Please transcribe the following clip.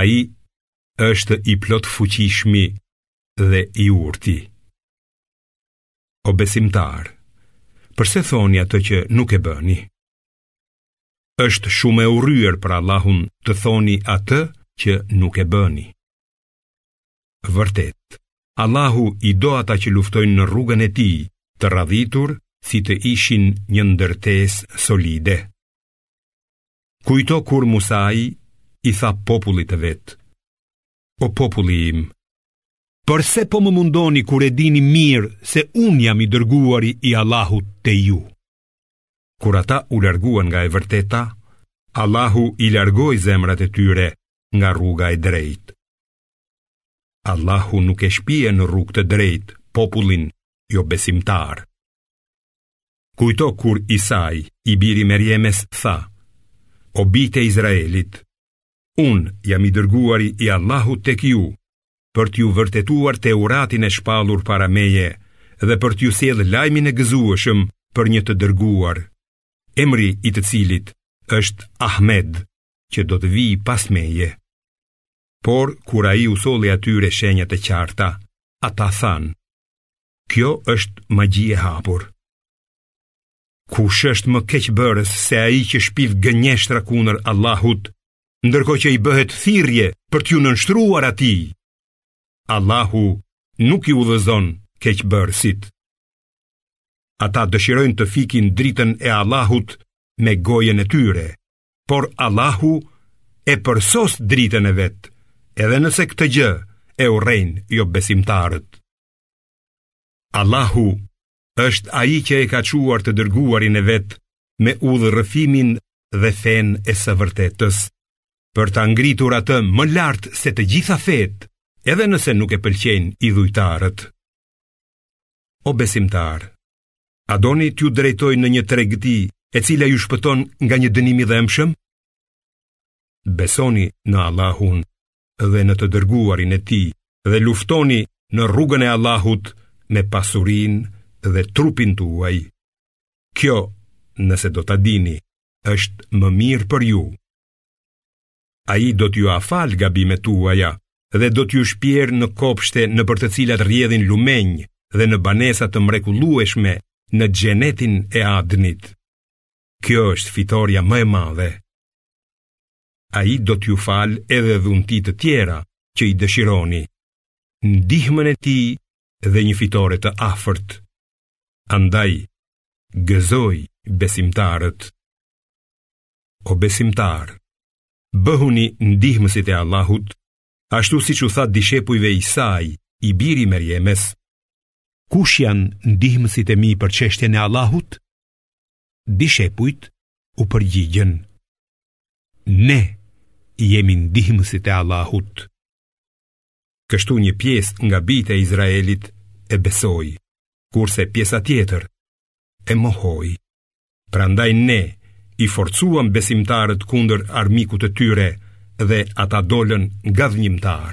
Ai është i plotfuqishmi dhe i urti. O besimtarë, përse thoni atë që nuk e bëni? Është shumë e urryer për Allahun të thoni atë që nuk e bëni. Vërtet, Allahu i do ata që luftojnë në rrugën e tij, të radhitur si të ishin një ndërtesë solide. Kujto kur Musai i tha popullit të vet, o populli im, përse po më mundoni kur e dini mirë se unë jam i dërguari i Allahut te ju? Kur ata u larguan nga e vërteta, Allahu i largoi zemrat e tyre nga rruga e drejtë. Allahu nuk e shpie në rrugë të drejtë popullin jobesimtar. Kujto kur Isai, i biri i Merjemes, tha, O bijtë e Izraelit, unë jam i dërguari i Allahut tek ju, për t'ju vërtetuar Teuratin e shpallur para meje dhe për t'ju sjellë lajmin e gëzueshëm për një të dërguar, emri i të cilit është Ahmed, që do të vijë pas meje. Por, kur ai u solli atyre shenjat e qarta, ata thanë, Kjo është magji e hapur. Kush është më keqbërës se ai që shpif gënjeshtra kundër Allahut, ndërkohë që i bëhet thirrje për t'iu nënshtruar atij? Allahu nuk i udhëzon keqbërësit. Ata dëshirojnë të fikin dritën e Allahut me gojën e tyre, Por Allahu e përsos dritën e vet, edhe nëse këtë gjë e urrejnë jobesimtarët. Allahu është ai që e ka çuar të dërguarin e vet me udhërrëfimin dhe fenë e së vërtetës, për ta ngritur atë më lart se të gjitha fetë, edhe nëse nuk e pëlqejnë idhujtarët. O besimtarë, A doni t'ju drejtoj në një tregti e cila ju shpëton nga një dënim i dhembshëm? Besoni në Allahun dhe në të dërguarin e tij dhe luftoni në rrugën e Allahut me pasurinë dhe trupin tuaj. Kjo, nëse do ta dini, është më mirë për ju. Ai do t'jua falë gabimet tuaja dhe do t'ju shpjerë në kopshte nëpër të cilat rjedhin lumenj dhe në banesa të mrekulueshme në xhenetin e Adnit. Kjo është fitorja më e madhe. Ai do t'ju falë edhe dhunti të tjera që i dëshironi, ndihmën e tij dhe një fitore të afërt. Andaj, gëzoji besimtarët. O besimtarë, bëhuni ndihmësit e Allahut, ashtu siç u tha dishepujve Isai, i biri i Merjemes, kush janë ndihmësit e mi për çështjen e Allahut? Dishepujt u përgjigjën, ne jemi ndihmësit e Allahut. Kështu një pjesë nga bijtë e Izraelit e besoi, kurse pjesa tjetër e mohoi. Prandaj ne i forcuam besimtarët kundër armikut të tyre dhe ata dolën ngadhënjimtarë.